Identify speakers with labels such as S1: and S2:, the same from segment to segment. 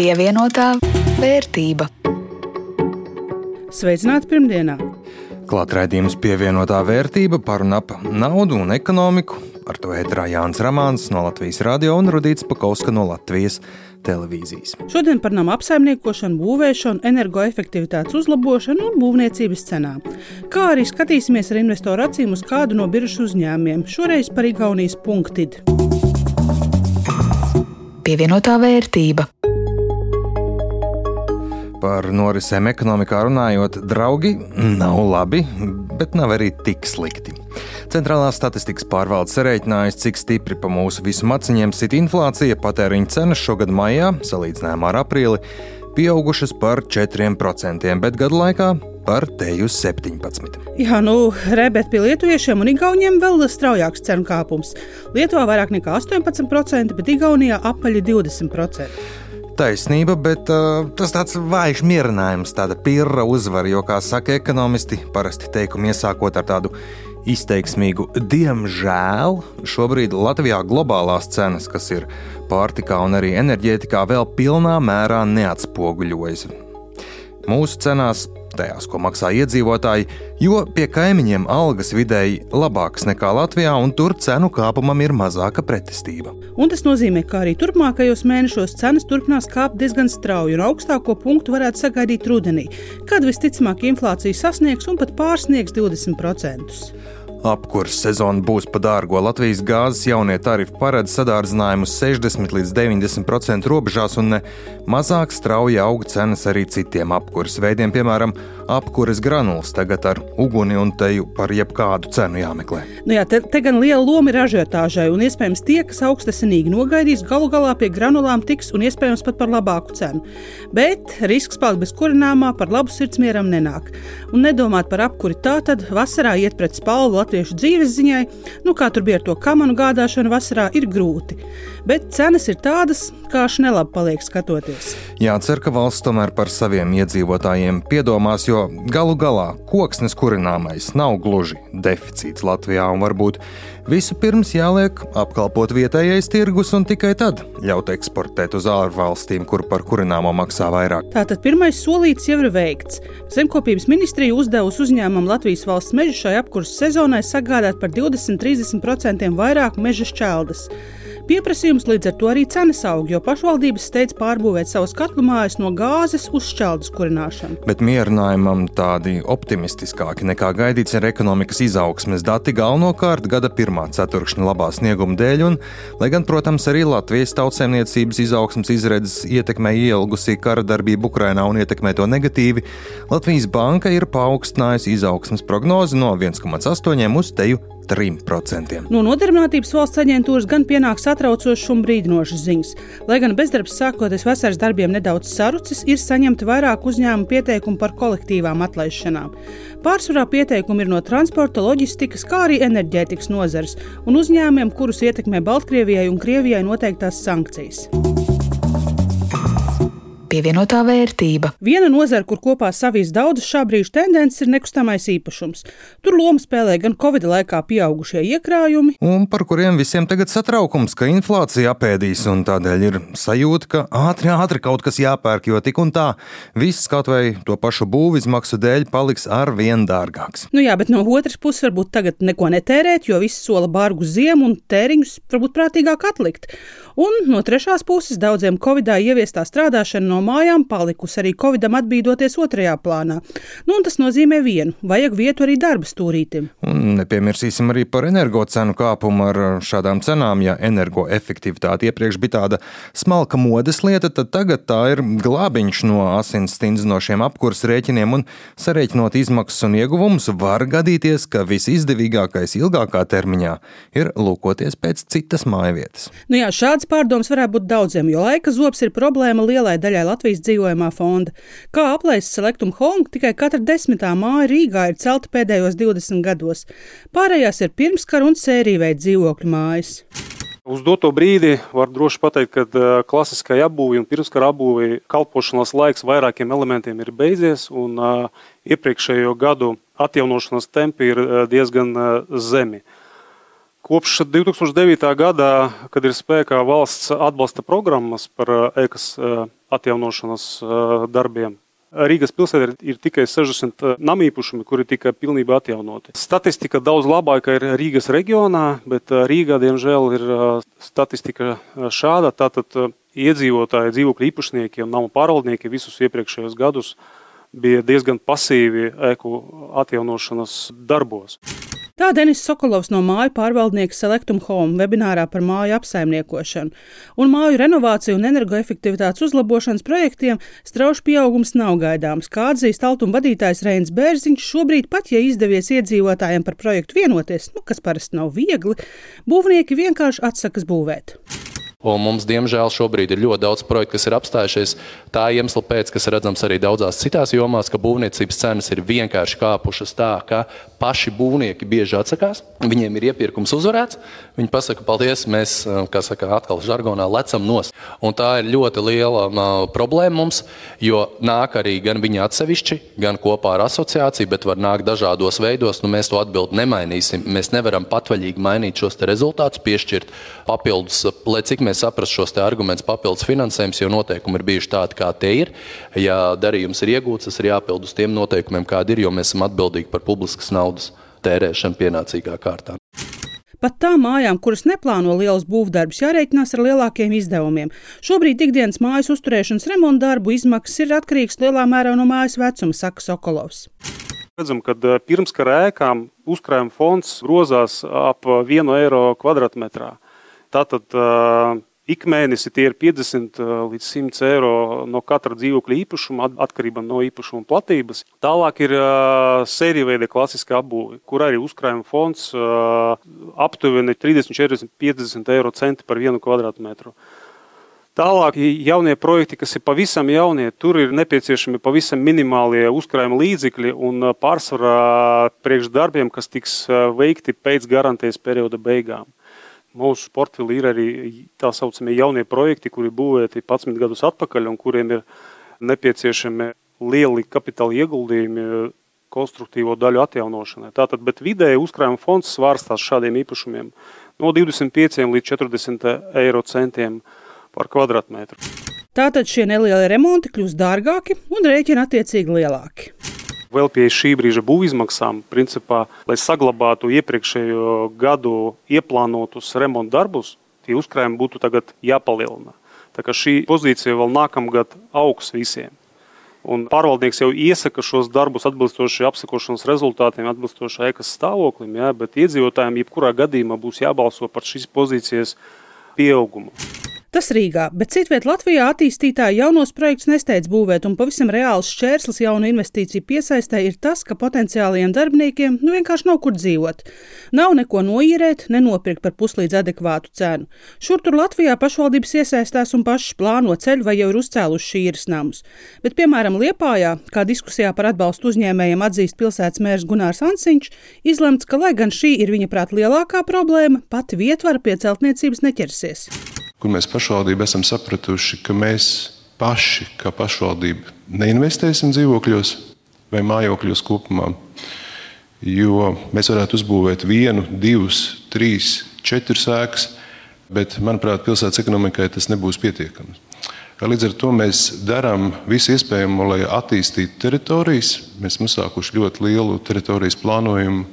S1: Pievienotā vērtība.
S2: Sveicināti pirmdienā!
S3: Klāt raidījums pievienotā vērtība par un ap naudu un ekonomiku. Ar to ētrā Jānis Ramāns no Latvijas radio un Rudīts Pakauska no Latvijas televīzijas.
S2: Šodien par nama apsaimniekošanu, būvēšanu, energoefektivitātes uzlabošanu un būvniecības cenām. Kā arī skatīsimies ar investoru acīm uz kādu no biržu uzņēmumiem, šoreiz par Igaunijas punktidu.
S1: Pievienotā vērtība.
S3: Par norisēm ekonomikā runājot, draugi nav labi, bet nav arī tik slikti. Centrālās statistikas pārvalde sarēķinājusi, cik stipri pa mūsu visu maciņiem sit inflācija, patēriņa cenas šogad maijā, salīdzinājumā ar aprīli, pieaugušas par 4%, bet gadu laikā par teju 17%.
S2: Jā, nu, rebēt pie lietuviešiem un igauniem vēl straujāks cenu kāpums. Lietuvā vairāk nekā 18%, bet Igaunijā apaļi 20%
S3: taisnība, bet uh, tas tāds vājš mierinājums, tāda pirra uzvara, jo, kā saka ekonomisti, parasti teikumu iesākot ar tādu izteiksmīgu diemžēl, šobrīd Latvijā globālās cenas, kas ir pārtikā un arī enerģētikā, vēl pilnā mērā neatspoguļojas. Mūsu cenās tajās, ko maksā iedzīvotāji, jo pie kaimiņiem algas vidēji labākas nekā Latvijā, un tur cenu kāpumam ir mazāka pretestība.
S2: Un tas nozīmē, ka arī turpmākajos mēnešos cenas turpinās kāpt diezgan strauji, un augstāko punktu varētu sagaidīt rudenī, kad visticamāk inflācija sasniegs un pat pārsniegs 20%.
S3: Apkurss sezona būs pa dārgo. Latvijas gāzes jaunie tarifi paredz sadārdzinājumu 60 līdz 90% robežās, un ne mazāk strauji aug cenas arī citiem apkurss veidiem, piemēram, apkures granulas tagad ar uguni un teju par jebkādu cenu jāmeklē.
S2: Nu jā, te, te gan liela loma ir ažiotāžai, un iespējams tie, kas augstasinīgi nogaidīs, galu galā pie granulām tiks un iespējams pat par labāku cenu. Bet risks palikt bez kurināmā par labu sirdsmieram nenāk. Un nedomāt par apkuri tā, tad vasarā iet pret spalvu latviešu dzīves ziņai, nu kā tur bija ar to kamanu gādāšanu vasarā, ir grūti. Bet cenas ir tādas, kā šnelabi paliek skatoties.
S3: Jācer, ka valsts tomēr par saviem iedzīvotājiem piedomās, jo galu galā koksnes kurināmais nav gluži deficīts Latvijā un varbūt vispirms jāliek apkalpot vietējais tirgus un tikai tad ļaut eksportēt uz ārvalstīm, kur par kurināmo maksā vairāk.
S2: Tātad pirmais solīts jau ir veikts. Zemkopības ministrija uzdevusi uzņēmumam Latvijas valsts mežu šai apkurses sezonai sagādāt par 20-30% vairāk meža šķeldes. Pieprasījums līdz ar to arī cenas aug, jo pašvaldības steidz pārbūvēt savus katlu mājas no gāzes uz šķeldes kurināšanu.
S3: Bet mierinājumam tādi optimistiskāki nekā gaidīts ir ekonomikas izaugsmes dati galvenokārt gada pirmā ceturkšņa labā snieguma dēļ, un, lai gan, protams, arī Latvijas tautsēmniecības izaugsmes izredzes ietekmē ielgusī kara darbību Ukrainā un ietekmē to negatīvi, Latvijas banka ir paaugstinājusi izaugsmes prognozi no 1,8 uz teju 3%.
S2: No Nodarbinātības valsts aģentūras gan pienāk satraucošas un brīdinošas ziņas. Lai gan bezdarbs sākoties vasaras darbiem nedaudz sarucis, ir saņemti vairāk uzņēmumu pieteikumu par kolektīvām atlaišanām. Pārsvarā pieteikumi ir no transporta, loģistikas, kā arī enerģētikas nozares un uzņēmumiem, kurus ietekmē Baltkrievijai un Krievijai noteiktās sankcijas
S1: pievienotā vērtība.
S2: Viena nozara, kur kopā savijas daudzas šā brīža tendences, ir nekustamais īpašums. Tur lomu spēlē gan Covid laikā pieaugušie iekrājumi,
S3: un par kuriem visiem tagad satraukums, ka inflācija apēdīs, un tādēļ ir sajūta, ka ātri, ātri kaut kas jāpērk, jo tik un tā viss kaut vai to pašu būvizmaksu dēļ paliks ar vien dārgāks.
S2: Nu jā, bet no otras puses varbūt tagad neko netērēt, jo viss sola bargu ziemu un tēriņus varbūt prātīgāk atlikt. Un no trešās puses daudziem Covidā ieviestā strādāšana no mājām palikusi arī Covidam atbīdoties otrajā plānā. Nu, tas nozīmē vienu - vajag vietu arī darba stūrītim.
S3: Un nepiemirsīsim arī par energocenu kāpumu ar šādām cenām. Ja energoefektivitāte iepriekš bija tāda smalka modes lieta, tad tagad tā ir glābiņš no asins stindzinošiem apkurses rēķiniem un sarēķinot izmaksas un ieguvumus, var gadīties, ka visizdevīgākais ilgākā termiņā ir lūkoties pēc citas mājvietas.
S2: Nu jā, šāds pārdoms varētu būt daudziem, jo laika zobs ir problēma lielai daļai Latvijas dzīvojamā fonda. Kā aplēsis Selectum Hong, tikai katra desmitā māja Rīgā ir celta pēdējos 20 gados. Pārējās ir pirmskara un sērija veida dzīvokļu mājas.
S4: Uz doto brīdi var droši pateikt, ka klasiskajai apbūvēji un pirmskara apbūvēji kalpošanas laiks vairākiem elementiem ir beidzies, un iepriekšējo gadu atjaunošanas tempi ir diezgan zemi. Kopš 2009. gadā, kad ir spēkā valsts atbalsta programmas par ēkas atjaunošanas darbiem. Rīgas pilsētā ir, ir tikai 60 namīpašumi, kuri tika pilnībā atjaunoti. Statistika daudz labāka ir Rīgas reģionā, bet Rīgā, diemžēl, ir statistika šāda. Tātad iedzīvotāji, dzīvokļu īpašnieki un namu pārvaldnieki visus iepriekšējos gadus bija diezgan pasīvi ēku atjaunošanas darbos.
S2: Tā Denis Sokolovs no māju pārvaldnieka Selectum Home webinārā par māju apsaimniekošanu. Un māju renovāciju un energoefektivitātes uzlabošanas projektiem strauši pieaugums nav gaidāms. Kā atzīst altuma vadītājs Reins Bērziņš, šobrīd pat, ja izdevies iedzīvotājiem par projektu vienoties, nu, kas parasti nav viegli, būvnieki vienkārši atsakas būvēt.
S5: Un mums, diemžēl, šobrīd ir ļoti daudz projektu, kas ir apstājušies. Tā iemesla pēc, kas redzams arī daudzās citās jomās, ka būvniecības cenas ir vienkārši kāpušas tā, ka paši būvnieki bieži atsakās. Viņiem ir iepirkums uzvarēts. Viņi pasaka, paldies, mēs, kā saka, atkal žargonā lecam nos. Un tā ir ļoti liela problēma mums, jo nāk arī gan viņi atsevišķi, gan kopā ar asociāciju, bet var nākt dažādos veidos. Nu, mēs to atbildi nemainīsim. Mēs nevaram patvaļīgi mainīt šos rezultātus, piešķirt papildus, lai cik mēs mēs saprastu šos argumentus, papildus finansējums, jo noteikumi ir bijuši tādi, kā tie ir. Ja darījums ir iegūts, tas ir jāpild uz tiem noteikumiem, kādi ir, jo mēs esam atbildīgi par publiskas naudas tērēšanu pienācīgā kārtā.
S2: Pat tām mājām, kuras neplāno lielus būvdarbus, jārēķinās ar lielākiem izdevumiem. Šobrīd ikdienas mājas uzturēšanas remonta darbu izmaksas ir atkarīgas lielā mērā no mājas vecuma, saka Sokolovs.
S4: Redzam, ka eh, pirmskara ēkām uzkrājuma fonds grozās ap 1 eiro kvadrātmetrā. Tātad ik mēnesi tie ir 50 līdz 100 eiro no katra dzīvokļa īpašuma, atkarībā no īpašuma platības. Tālāk ir sērija veida klasiskā apbūve, kur arī uzkrājuma fonds aptuveni 30, 40, 50 eiro centi par vienu kvadrātmetru. Tālāk, jaunie projekti, kas ir pavisam jaunie, tur ir nepieciešami pavisam minimālie uzkrājuma līdzekļi un pārsvarā priekšdarbiem, kas tiks veikti pēc garantijas perioda beigām. Mūsu portfelī ir arī tā saucamie jaunie projekti, kuri būvēti 11 gadus atpakaļ un kuriem ir nepieciešami lieli kapitāla ieguldījumi konstruktīvo daļu atjaunošanai. Tātad, bet vidēji uzkrājuma fonds svārstās šādiem īpašumiem no 25 līdz 40 eiro centiem par kvadrātmetru.
S2: Tātad šie nelielie remonti kļūst dārgāki un rēķini attiecīgi lielāki
S4: vēl pie šī brīža būvizmaksām, principā, lai saglabātu iepriekšējo gadu ieplānotus remontu darbus, tie uzkrājumi būtu tagad jāpalielina. Tā kā šī pozīcija vēl nākamgad augs visiem. Un pārvaldnieks jau iesaka šos darbus atbilstoši apsakošanas rezultātiem, atbilstoši ēkas stāvoklim, jā, bet iedzīvotājiem jebkurā gadījumā būs jābalso par šīs pozīcijas pieaugumu.
S2: Tas Rīgā, bet citviet Latvijā attīstītāji jaunos projektus nesteidz būvēt, un pavisam reāls šķērslis jaunu investīciju piesaistē ir tas, ka potenciālajiem darbiniekiem nu vienkārši nav kur dzīvot. Nav neko noīrēt, nenopirkt par puslīdz adekvātu cenu. Šur tur Latvijā pašvaldības iesaistās un pašas plāno ceļu vai jau ir uzcēluši īres namus. Bet, piemēram, Liepājā, kā diskusijā par atbalstu uzņēmējiem atzīst pilsētas mērs Gunārs Ansiņš, izlemts, ka, lai gan šī ir viņa prāt lielākā problēma, pati vietvara pie celtniecības neķersies
S6: kur mēs pašvaldība esam sapratuši, ka mēs paši, kā pašvaldība, neinvestēsim dzīvokļos vai mājokļos kopumā. Jo mēs varētu uzbūvēt vienu, divas, trīs, četras ēkas, bet, manuprāt, pilsētas ekonomikai tas nebūs pietiekami. Līdz ar to mēs darām visu iespējamo, lai attīstītu teritorijas. Mēs esam uzsākuši ļoti lielu teritorijas plānojumu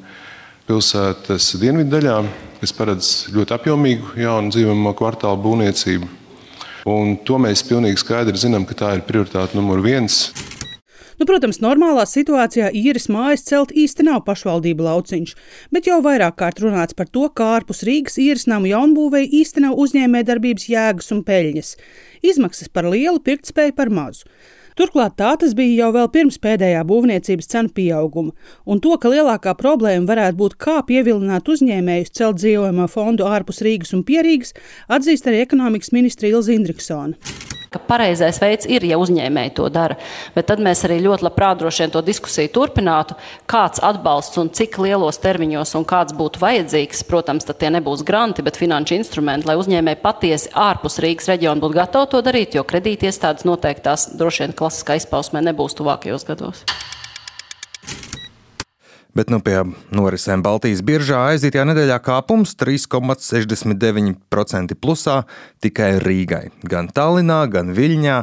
S6: pilsētas dienvidu daļā, kas paredz ļoti apjomīgu jaunu dzīvojamo kvartālu būvniecību. Un to mēs pilnīgi skaidri zinām, ka tā ir prioritāte numur viens.
S2: Nu, protams, normālā situācijā īres mājas celt īsti nav pašvaldību lauciņš, bet jau vairāk kārt runāts par to, ka ārpus Rīgas īres namu jaunbūvēja īsti nav uzņēmējdarbības jēgas un peļņas. Izmaksas par lielu, pirktspēju par mazu. Turklāt tā tas bija jau vēl pirms pēdējā būvniecības cenu pieauguma, un to, ka lielākā problēma varētu būt, kā pievilināt uzņēmējus celt dzīvojamo fondu ārpus Rīgas un Pierīgas, atzīst arī ekonomikas ministra Ilza Indriksona
S7: ka pareizais veids ir, ja uzņēmēji to dara. Bet tad mēs arī ļoti labprāt droši vien to diskusiju turpinātu, kāds atbalsts un cik lielos termiņos un kāds būtu vajadzīgs. Protams, tad tie nebūs granti, bet finanšu instrumenti, lai uzņēmēji patiesi ārpus Rīgas reģiona būtu gatavi to darīt, jo kredītiestādes noteikti tās droši vien klasiskā izpausmē nebūs tuvākajos gados.
S3: Bet nu, pie norisēm Baltijas biržā aizītajā nedēļā kāpums 3,69% plusā tikai Rīgai. Gan Tallinā, gan Viļņā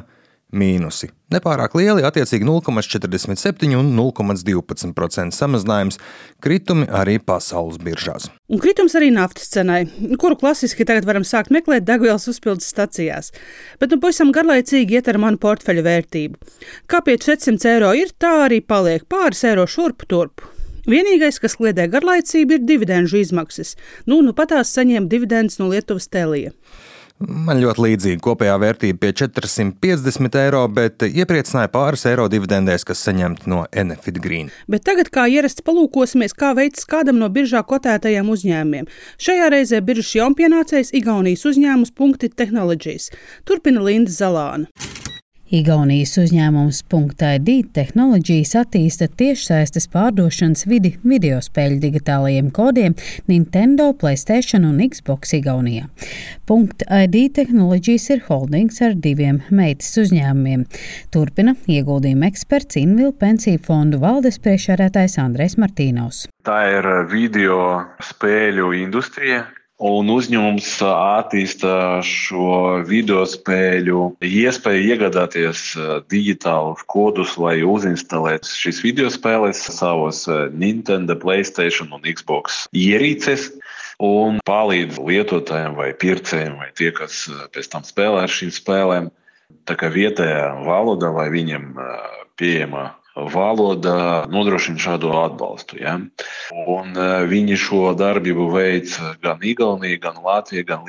S3: mīnusi. Nepārāk lieli, attiecīgi 0,47 un 0,12% samazinājums, kritumi arī pasaules biržās.
S2: Un kritums arī naftas cenai, kuru klasiski tagad varam sākt meklēt degvielas uzpildes stacijās. Bet nu pavisam garlaicīgi iet ar manu portfeļu vērtību. Kā pie 400 eiro ir, tā arī paliek pāris eiro šurpu turpu. Vienīgais, kas kliedē garlaicību, ir dividendžu izmaksas. Nu, nu patās saņēma dividendus no Lietuvas telija.
S3: Man ļoti līdzīga kopējā vērtība pie 450 eiro, bet iepriecināja pāris eiro dividendēs, kas saņemti no Enefit Green.
S2: Bet tagad, kā ierasts, palūkosimies, kā veicas kādam no biržā kotētajiem uzņēmumiem. Šajā reizē biržas jaunpienācējs Igaunijas uzņēmums Punkti Technologies. Turpina Linda Zalāna.
S8: Igaunijas uzņēmums .id tehnoloģijas attīsta tiešsaistes pārdošanas vidi video spēļu digitālajiem kodiem Nintendo, Playstation un Xbox Igaunijā. .id tehnoloģijas ir holdings ar diviem meitas uzņēmumiem. Turpina ieguldījuma eksperts Invil pensiju fondu valdes priekšsēdētājs Andrēs Martīnovs.
S9: Tā ir video spēļu industrija, Un uzņēmums attīsta šo video spēļu iespēju iegādāties digitālus kodus, lai uzinstalētu šīs video spēles savos Nintendo, Playstation un Xbox ierīces. Un palīdz lietotājiem vai pircējiem, vai tie, kas pēc tam spēlē ar šīm spēlēm, tā kā vietējā valodā, lai viņiem pieejama valoda nodrošina šādu atbalstu. Ja? Un viņi šo darbību veic gan Igaunija, gan Latvija, gan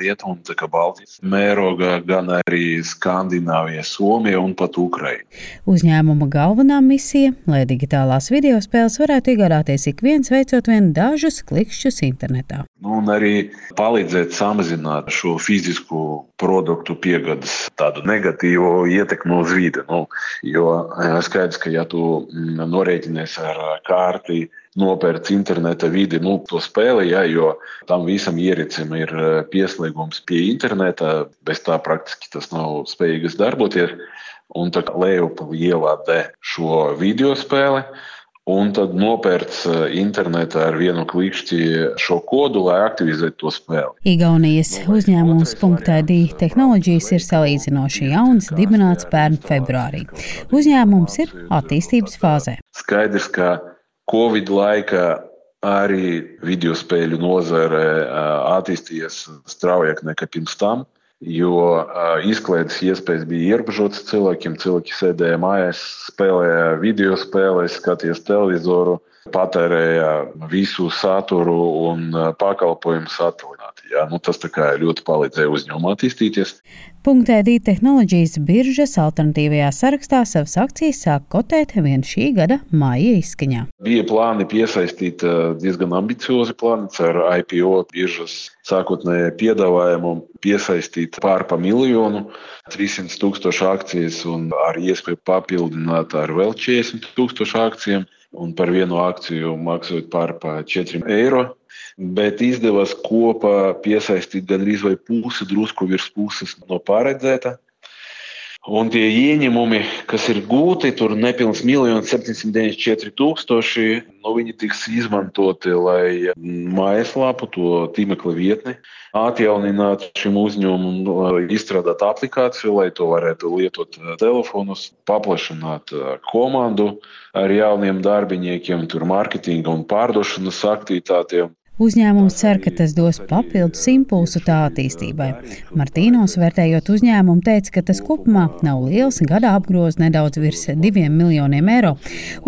S9: tā kā Baltijas mērogā, gan arī Skandināvija, Somija un pat Ukraina.
S8: Uzņēmuma galvenā misija - lai digitālās video spēles varētu iegādāties ik viens veicot vien dažus klikšķus internetā.
S9: Nu, un arī palīdzēt samazināt šo fizisku produktu piegādes tādu negatīvu ietekmi uz vidi. Nu, jo skaidrs, ka ja tu norēķinies ar kārti, nopērts interneta vidi, nu, to spēli, ja, jo tam visam iericim ir pieslēgums pie interneta, bez tā praktiski tas nav spējīgs darboties. Un tā kā Leopa ielādē šo video spēli, un tad nopērts internetā ar vienu klikšķi šo kodu, lai aktivizētu to spēli.
S8: Igaunijas uzņēmums .id tehnoloģijas ir salīdzinoši jauns, dibināts pērn februārī. Uzņēmums ir attīstības fāzē.
S9: Skaidrs, ka Covid laikā arī video spēļu nozare attīstījies straujāk nekā pirms tam jo izklaides iespējas bija ierobežotas cilvēkiem. Cilvēki sēdēja mājās, spēlēja video spēles, skatījās televizoru, patērēja visu saturu un pakalpojumu satelīti. Ja? Nu, tas ļoti palīdzēja uzņēmumam attīstīties.
S8: Punktēdī tehnoloģijas biržas alternatīvajā sarakstā savas akcijas sāk kotēt vien šī gada māja izskaņā.
S9: Bija plāni piesaistīt diezgan ambiciozi plāni ar IPO biržas sākotnējā piedāvājumu piesaistīt pār pa miljonu, 300 tūkstošu akcijas un ar iespēju papildināt ar vēl 40 tūkstošu akcijiem un par vienu akciju maksājot pār pa 4 eiro bet izdevās kopā piesaistīt gandrīz vai pusi, drusku virs puses no paredzēta. Un tie ieņēmumi, kas ir gūti, tur nepilns 1 794 tūkstoši, nu, viņi tiks izmantoti, lai mājaslapu, to tīmekļa vietni, atjauninātu šim uzņēmumam, izstrādāt aplikāciju, lai to varētu lietot telefonus, paplašināt komandu ar jauniem darbiniekiem, tur mārketinga un pārdošanas aktivitātēm.
S8: Uzņēmums cer, ka tas dos papildus impulsu tā attīstībai. Martīnos vērtējot uzņēmumu, teica, ka tas kopumā nav liels, gadā apgroz nedaudz virs diviem miljoniem eiro.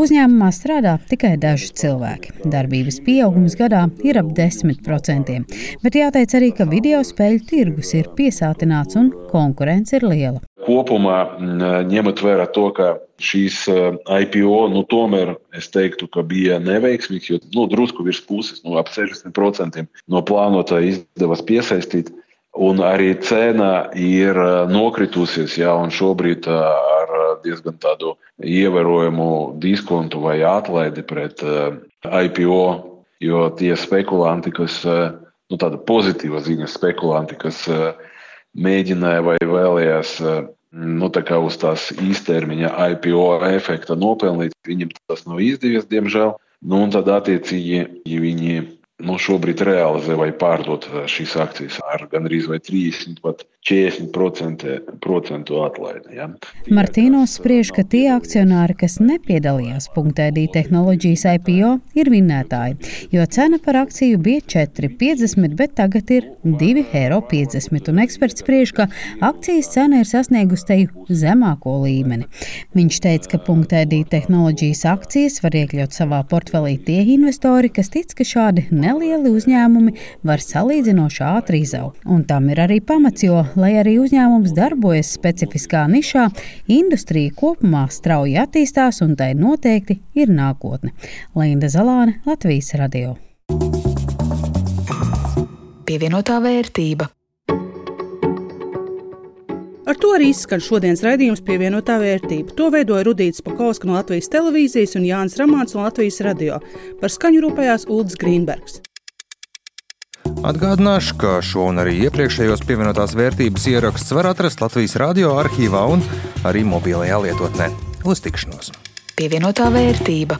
S8: Uzņēmumā strādā tikai daži cilvēki. Darbības pieaugums gadā ir ap 10%, bet jāteic arī, ka video spēļu tirgus ir piesātināts un konkurence ir liela
S9: kopumā ņemot vērā to, ka šīs IPO nu, tomēr es teiktu, ka bija neveiksmīgs, jo nu, drusku virs puses, nu, ap 60% no plānotā izdevās piesaistīt. Un arī cena ir nokritusies, jā, un šobrīd ar diezgan tādu ievērojumu diskontu vai atlaidi pret IPO, jo tie spekulanti, kas, nu, tāda pozitīva ziņa spekulanti, kas mēģināja vai vēlējās nu, uz tās īstermiņa IPO efekta nopelnīt. Viņam tas nav izdevies, diemžēl. Nu, un tad, attiecīgi, ja viņi nu, šobrīd realizē vai pārdot šīs akcijas ar gandrīz 30 pat 40% atlaidi. Ja?
S8: Martīnos spriež, ka tie akcionāri, kas nepiedalījās punktēdī tehnoloģijas IPO, ir vinnētāji, jo cena par akciju bija 4,50, bet tagad ir 2,50 eiro. Un eksperts spriež, ka akcijas cena ir sasniegusi teju zemāko līmeni. Viņš teica, ka punktēdī tehnoloģijas akcijas var iekļaut savā portfelī tie investori, kas tic, ka šādi nelieli uzņēmumi var salīdzinoši ātri izaugt. Un tam ir arī pamats, jo lai arī uzņēmums darbojas specifiskā nišā, industrija kopumā strauji attīstās un tai noteikti ir nākotne. Linda Zalāne, Latvijas radio.
S1: Pievienotā vērtība.
S2: Ar to arī izskan šodienas raidījums pievienotā vērtība. To veidoja Rudīts Pakauska no Latvijas televīzijas un Jānis Ramāns no Latvijas radio. Par skaņu rūpējās Ulris Grīnbergs.
S3: Atgādināšu, ka šo un arī iepriekšējos pievienotās vērtības ierakstus var atrast Latvijas radio arhīvā un arī mobilajā lietotnē. Uz tikšanos!
S1: Pievienotā vērtība.